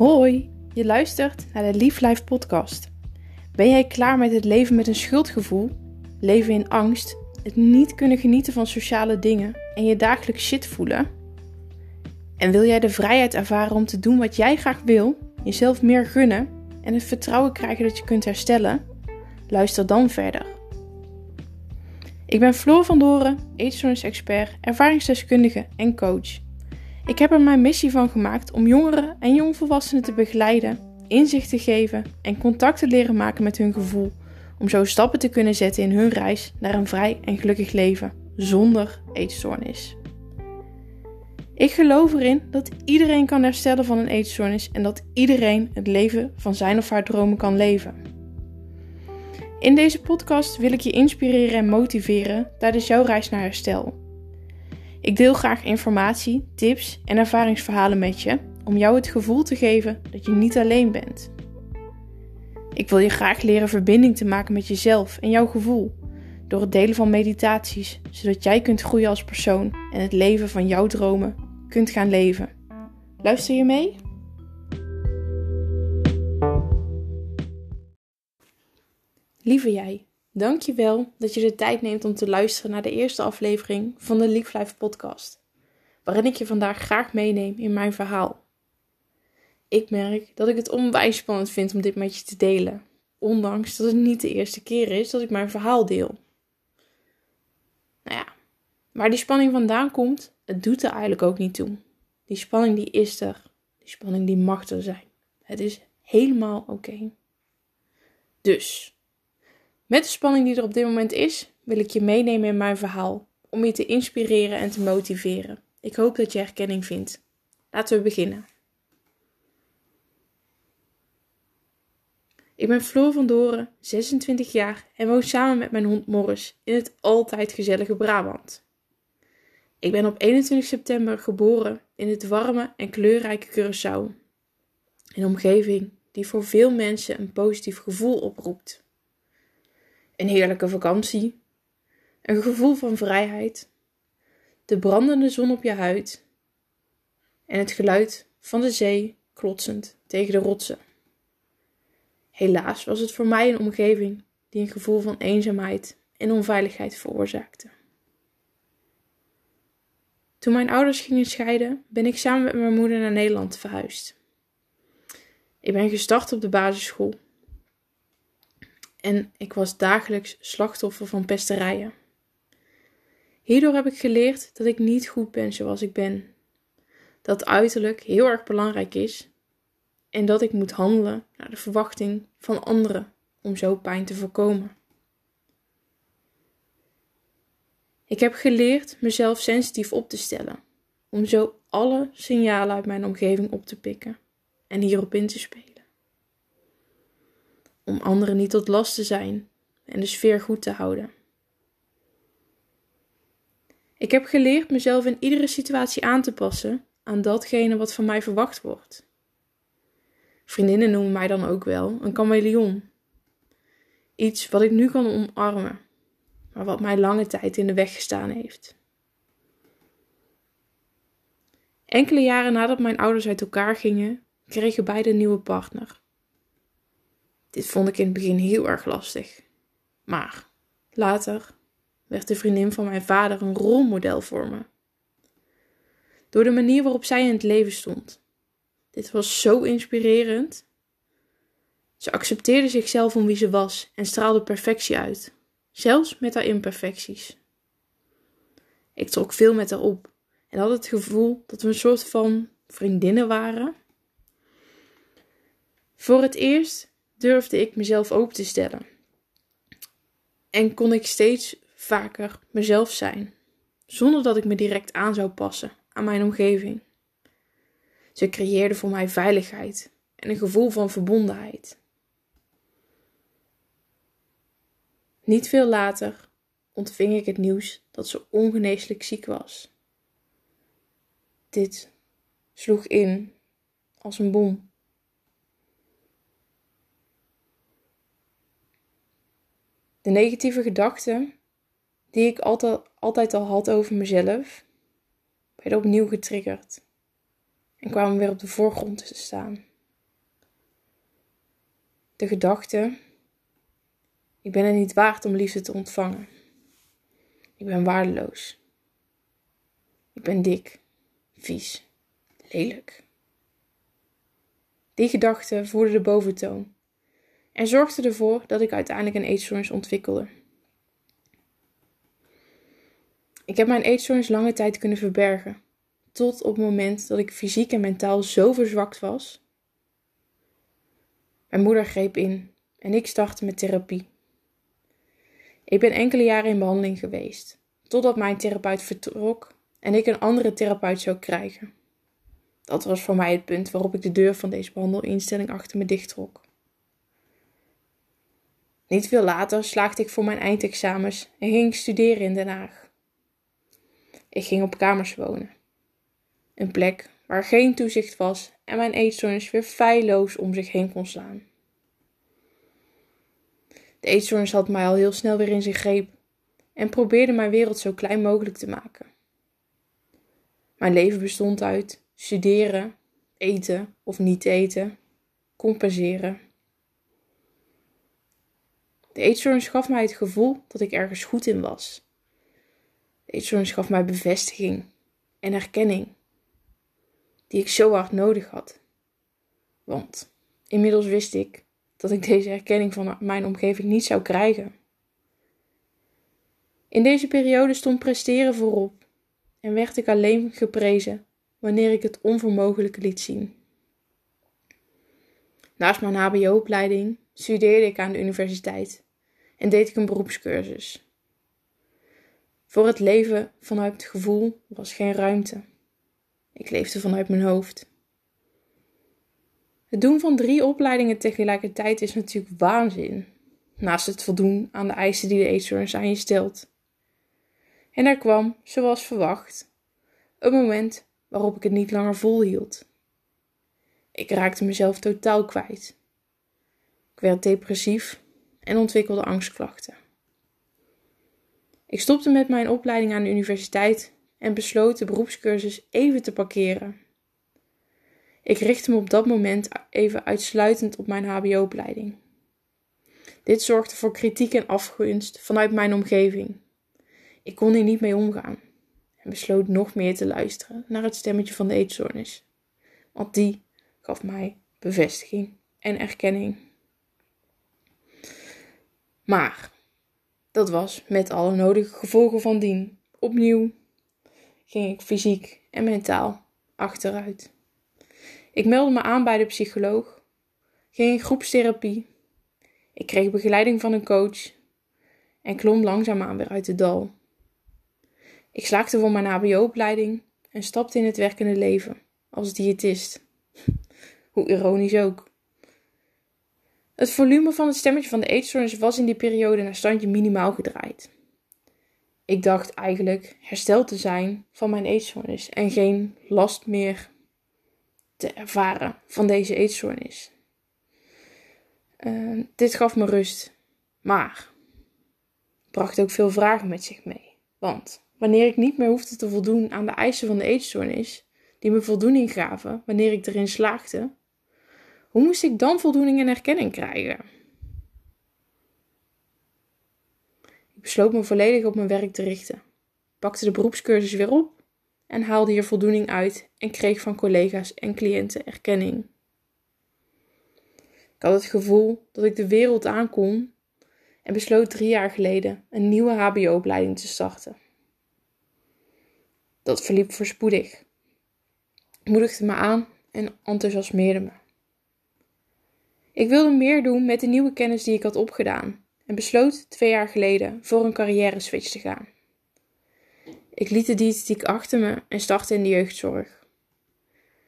Hoi, je luistert naar de Lief Life podcast. Ben jij klaar met het leven met een schuldgevoel, leven in angst, het niet kunnen genieten van sociale dingen en je dagelijks shit voelen? En wil jij de vrijheid ervaren om te doen wat jij graag wil, jezelf meer gunnen en het vertrouwen krijgen dat je kunt herstellen? Luister dan verder. Ik ben Floor van Doren, eetstoornis-expert, ervaringsdeskundige en coach. Ik heb er mijn missie van gemaakt om jongeren en jongvolwassenen te begeleiden, inzicht te geven en contact te leren maken met hun gevoel, om zo stappen te kunnen zetten in hun reis naar een vrij en gelukkig leven zonder eetstoornis. Ik geloof erin dat iedereen kan herstellen van een eetstoornis en dat iedereen het leven van zijn of haar dromen kan leven. In deze podcast wil ik je inspireren en motiveren tijdens jouw reis naar herstel. Ik deel graag informatie, tips en ervaringsverhalen met je om jou het gevoel te geven dat je niet alleen bent. Ik wil je graag leren verbinding te maken met jezelf en jouw gevoel door het delen van meditaties, zodat jij kunt groeien als persoon en het leven van jouw dromen kunt gaan leven. Luister je mee? Lieve jij, dank je wel dat je de tijd neemt om te luisteren naar de eerste aflevering van de Lief Life podcast, waarin ik je vandaag graag meeneem in mijn verhaal. Ik merk dat ik het onwijs spannend vind om dit met je te delen, ondanks dat het niet de eerste keer is dat ik mijn verhaal deel. Nou ja, waar die spanning vandaan komt, het doet er eigenlijk ook niet toe. Die spanning die is er, die spanning die mag er zijn. Het is helemaal oké. Dus, met de spanning die er op dit moment is, wil ik je meenemen in mijn verhaal om je te inspireren en te motiveren. Ik hoop dat je herkenning vindt. Laten we beginnen. Ik ben Floor van Doren, 26 jaar en woon samen met mijn hond Morris in het altijd gezellige Brabant. Ik ben op 21 september geboren in het warme en kleurrijke Curaçao. Een omgeving die voor veel mensen een positief gevoel oproept. Een heerlijke vakantie, een gevoel van vrijheid, de brandende zon op je huid en het geluid van de zee klotsend tegen de rotsen. Helaas was het voor mij een omgeving die een gevoel van eenzaamheid en onveiligheid veroorzaakte. Toen mijn ouders gingen scheiden, ben ik samen met mijn moeder naar Nederland verhuisd. Ik ben gestart op de basisschool en ik was dagelijks slachtoffer van pesterijen. Hierdoor heb ik geleerd dat ik niet goed ben zoals ik ben. Dat uiterlijk heel erg belangrijk is en dat ik moet handelen naar de verwachting van anderen om zo pijn te voorkomen. Ik heb geleerd mezelf sensitief op te stellen, om zo alle signalen uit mijn omgeving op te pikken en hierop in te spelen. Om anderen niet tot last te zijn en de sfeer goed te houden. Ik heb geleerd mezelf in iedere situatie aan te passen aan datgene wat van mij verwacht wordt. Vriendinnen noemen mij dan ook wel een chameleon. Iets wat ik nu kan omarmen, maar wat mij lange tijd in de weg gestaan heeft. Enkele jaren nadat mijn ouders uit elkaar gingen, kregen beide een nieuwe partner. Dit vond ik in het begin heel erg lastig. Maar later werd de vriendin van mijn vader een rolmodel voor me. Door de manier waarop zij in het leven stond. Dit was zo inspirerend. Ze accepteerde zichzelf om wie ze was en straalde perfectie uit, zelfs met haar imperfecties. Ik trok veel met haar op en had het gevoel dat we een soort van vriendinnen waren. Voor het eerst durfde ik mezelf open te stellen en kon ik steeds vaker mezelf zijn, zonder dat ik me direct aan zou passen aan mijn omgeving. Ze creëerde voor mij veiligheid en een gevoel van verbondenheid. Niet veel later ontving ik het nieuws dat ze ongeneeslijk ziek was. Dit sloeg in als een bom. De negatieve gedachten die ik altijd, altijd al had over mezelf, werden opnieuw getriggerd en kwamen weer op de voorgrond te staan. de gedachte: ik ben het niet waard om liefde te ontvangen. Ik ben waardeloos. Ik ben dik, vies, lelijk. Die gedachte voerde de boventoon en zorgde ervoor dat ik uiteindelijk een eetstoornis ontwikkelde. Ik heb mijn eetstoornis lange tijd kunnen verbergen, tot op het moment dat ik fysiek en mentaal zo verzwakt was. Mijn moeder greep in en ik startte met therapie. Ik ben enkele jaren in behandeling geweest, totdat mijn therapeut vertrok en ik een andere therapeut zou krijgen. Dat was voor mij het punt waarop ik de deur van deze behandelinstelling achter me dichttrok. Niet veel later slaagde ik voor mijn eindexamens en ging ik studeren in Den Haag. Ik ging op kamers wonen. Een plek waar geen toezicht was en mijn eetstoornis weer feilloos om zich heen kon slaan. De eetstoornis had mij al heel snel weer in zijn greep en probeerde mijn wereld zo klein mogelijk te maken. Mijn leven bestond uit studeren, eten of niet eten, compenseren. De eetstoornis gaf mij het gevoel dat ik ergens goed in was. De eetstoornis gaf mij bevestiging en erkenning, die ik zo hard nodig had. Want inmiddels wist ik dat ik deze erkenning van mijn omgeving niet zou krijgen. In deze periode stond presteren voorop en werd ik alleen geprezen wanneer ik het onvermogelijke liet zien. Naast mijn HBO-opleiding studeerde ik aan de universiteit en deed ik een beroepscursus. Voor het leven vanuit het gevoel was geen ruimte. Ik leefde vanuit mijn hoofd. Het doen van drie opleidingen tegelijkertijd is natuurlijk waanzin. Naast het voldoen aan de eisen die de eetstoornis aan je stelt. En er kwam, zoals verwacht, een moment waarop ik het niet langer volhield. Ik raakte mezelf totaal kwijt. Ik werd depressief en ontwikkelde angstklachten. Ik stopte met mijn opleiding aan de universiteit en besloot de beroepscursus even te parkeren. Ik richtte me op dat moment even uitsluitend op mijn HBO-opleiding. Dit zorgde voor kritiek en afgunst vanuit mijn omgeving. Ik kon hier niet mee omgaan en besloot nog meer te luisteren naar het stemmetje van de eetstoornis, want die gaf mij bevestiging en erkenning. Maar dat was met alle nodige gevolgen van dien. Opnieuw ging ik fysiek en mentaal achteruit. Ik meldde me aan bij de psycholoog, ging in groepstherapie. Ik kreeg begeleiding van een coach en klom langzaamaan weer uit het dal. Ik slaagde voor mijn HBO-opleiding en stapte in het werkende leven als diëtist. Hoe ironisch ook. Het volume van het stemmetje van de eetstoornis was in die periode naar standje minimaal gedraaid. Ik dacht eigenlijk hersteld te zijn van mijn eetstoornis en geen last meer te ervaren van deze eetstoornis. Uh, dit gaf me rust, maar bracht ook veel vragen met zich mee. Want wanneer ik niet meer hoefde te voldoen aan de eisen van de eetstoornis, die me voldoening gaven wanneer ik erin slaagde, hoe moest ik dan voldoening en erkenning krijgen? Ik besloot me volledig op mijn werk te richten, pakte de beroepscursus weer op en haalde hier voldoening uit en kreeg van collega's en cliënten erkenning. Ik had het gevoel dat ik de wereld aankon en besloot drie jaar geleden een nieuwe HBO-opleiding te starten. Dat verliep voorspoedig, moedigde me aan en enthousiasmeerde me. Ik wilde meer doen met de nieuwe kennis die ik had opgedaan en besloot twee jaar geleden voor een carrière switch te gaan. Ik liet de diëtetiek achter me en startte in de jeugdzorg.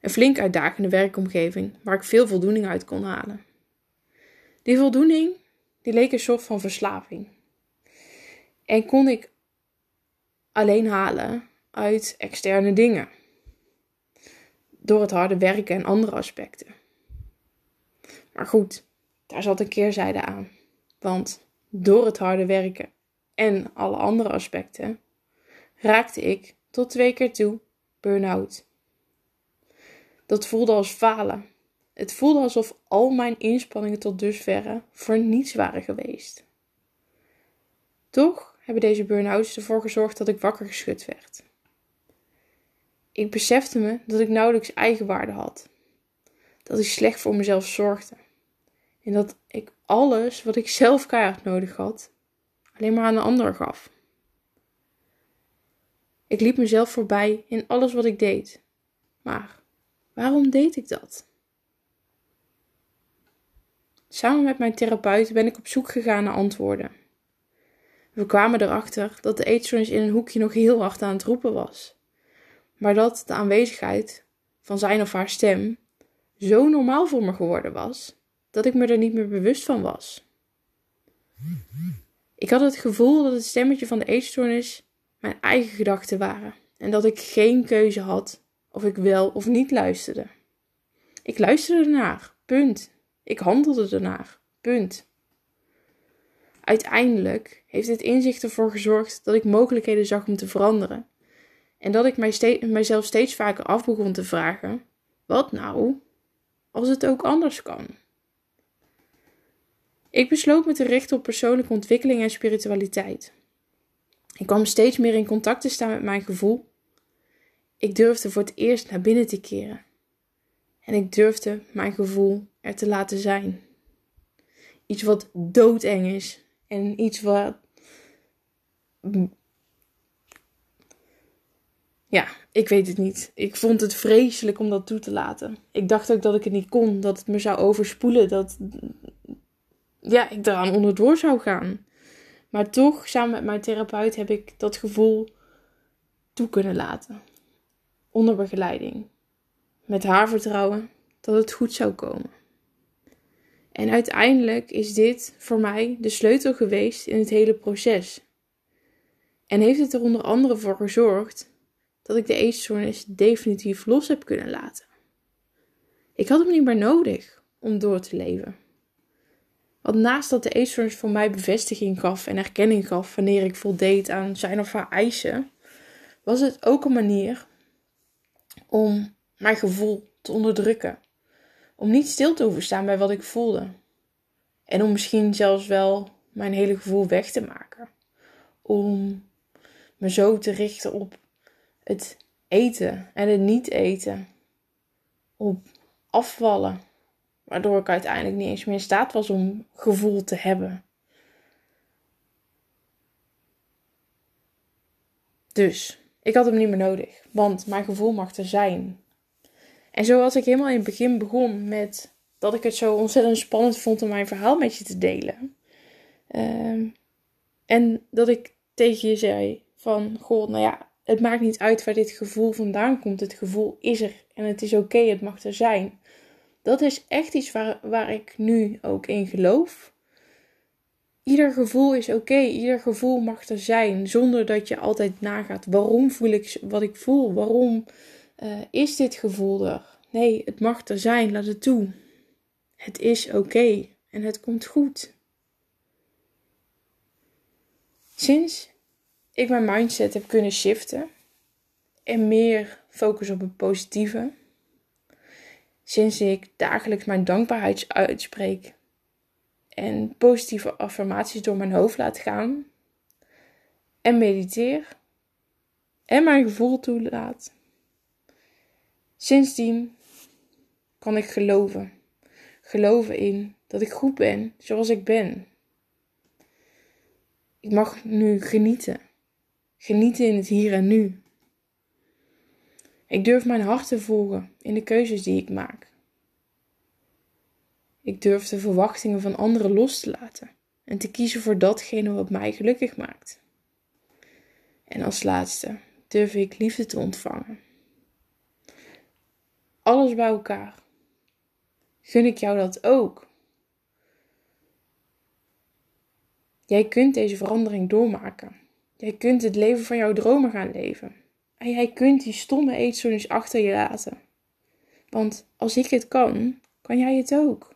Een flink uitdagende werkomgeving waar ik veel voldoening uit kon halen. Die voldoening die leek een soort van verslaving. En kon ik alleen halen uit externe dingen. Door het harde werken en andere aspecten. Maar goed, daar zat een keerzijde aan. Want door het harde werken en alle andere aspecten raakte ik tot twee keer toe burn-out. Dat voelde als falen Het voelde alsof al mijn inspanningen tot dusverre voor niets waren geweest. Toch hebben deze burn-outs ervoor gezorgd dat ik wakker geschud werd. Ik besefte me dat ik nauwelijks eigenwaarde had. Dat ik slecht voor mezelf zorgde. En dat ik alles wat ik zelf keihard nodig had, alleen maar aan een ander gaf. Ik liep mezelf voorbij in alles wat ik deed. Maar waarom deed ik dat? Samen met mijn therapeut ben ik op zoek gegaan naar antwoorden. We kwamen erachter dat de eetstoornis in een hoekje nog heel hard aan het roepen was. Maar dat de aanwezigheid van zijn of haar stem zo normaal voor me geworden was, dat ik me er niet meer bewust van was. Ik had het gevoel dat het stemmetje van de eetstoornis mijn eigen gedachten waren en dat ik geen keuze had of ik wel of niet luisterde. Ik luisterde ernaar, punt. Ik handelde ernaar, punt. Uiteindelijk heeft dit inzicht ervoor gezorgd dat ik mogelijkheden zag om te veranderen. En dat ik mij mijzelf steeds vaker af begon te vragen: wat nou als het ook anders kan? Ik besloot me te richten op persoonlijke ontwikkeling en spiritualiteit. Ik kwam steeds meer in contact te staan met mijn gevoel. Ik durfde voor het eerst naar binnen te keren. En ik durfde mijn gevoel er te laten zijn. Iets wat doodeng is, en iets wat. Ja, ik weet het niet. Ik vond het vreselijk om dat toe te laten. Ik dacht ook dat ik het niet kon, dat het me zou overspoelen, dat ja, ik eraan onderdoor zou gaan. Maar toch, samen met mijn therapeut, heb ik dat gevoel toe kunnen laten. Onder begeleiding. Met haar vertrouwen dat het goed zou komen. En uiteindelijk is dit voor mij de sleutel geweest in het hele proces. En heeft het er onder andere voor gezorgd dat ik de eetstoornis definitief los heb kunnen laten. Ik had hem niet meer nodig om door te leven. Want naast dat de eetstoornis voor mij bevestiging gaf en erkenning gaf wanneer ik voldeed aan zijn of haar eisen, was het ook een manier om mijn gevoel te onderdrukken om niet stil te hoeven staan bij wat ik voelde. En om misschien zelfs wel mijn hele gevoel weg te maken. Om me zo te richten op het eten en het niet eten. Op afvallen. Waardoor ik uiteindelijk niet eens meer in staat was om gevoel te hebben. Dus ik had hem niet meer nodig, want mijn gevoel mag er zijn. En zoals ik helemaal in het begin begon met dat ik het zo ontzettend spannend vond om mijn verhaal met je te delen. Ehm, en dat ik tegen je zei van, goh, nou ja, het maakt niet uit waar dit gevoel vandaan komt. Het gevoel is er en het is oké, het mag er zijn. Dat is echt iets waar, waar ik nu ook in geloof. Ieder gevoel is oké, ieder gevoel mag er zijn, zonder dat je altijd nagaat. Waarom voel ik wat ik voel? Waarom uh, is dit gevoel er? Nee, het mag er zijn, laat het toe. Het is oké en het komt goed. Sinds ik mijn mindset heb kunnen shiften en meer focus op het positieve, sinds ik dagelijks mijn dankbaarheid uitspreek en positieve affirmaties door mijn hoofd laat gaan en mediteer en mijn gevoel toelaat Sindsdien kan ik geloven. Geloven in dat ik goed ben zoals ik ben. Ik mag nu genieten. Genieten in het hier en nu. Ik durf mijn hart te volgen in de keuzes die ik maak. Ik durf de verwachtingen van anderen los te laten en te kiezen voor datgene wat mij gelukkig maakt. En als laatste durf ik liefde te ontvangen. Alles bij elkaar. Gun ik jou dat ook? Jij kunt deze verandering doormaken. Jij kunt het leven van jouw dromen gaan leven. Jij kunt die stomme eetstoornis achter je laten. Want als ik het kan, kan jij het ook.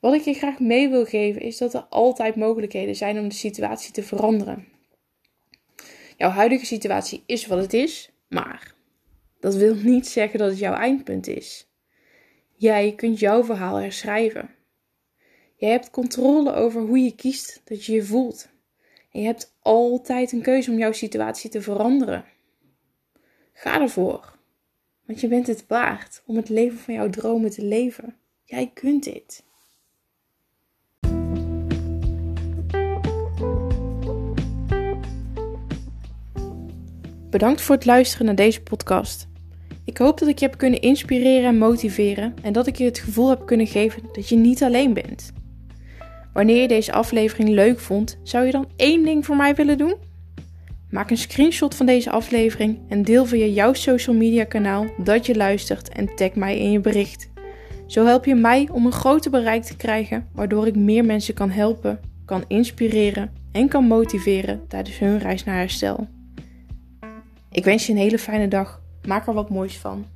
Wat ik je graag mee wil geven is dat er altijd mogelijkheden zijn om de situatie te veranderen. Jouw huidige situatie is wat het is, maar dat wil niet zeggen dat het jouw eindpunt is. Jij kunt jouw verhaal herschrijven. Jij hebt controle over hoe je kiest dat je je voelt. Je hebt altijd een keuze om jouw situatie te veranderen. Ga ervoor. Want je bent het waard om het leven van jouw dromen te leven. Jij kunt dit. Bedankt voor het luisteren naar deze podcast. Ik hoop dat ik je heb kunnen inspireren en motiveren en dat ik je het gevoel heb kunnen geven dat je niet alleen bent. Wanneer je deze aflevering leuk vond, zou je dan één ding voor mij willen doen? Maak een screenshot van deze aflevering en deel via jouw social media kanaal dat je luistert en tag mij in je bericht. Zo help je mij om een groter bereik te krijgen, waardoor ik meer mensen kan helpen, kan inspireren en kan motiveren tijdens hun reis naar herstel. Ik wens je een hele fijne dag. Maak er wat moois van.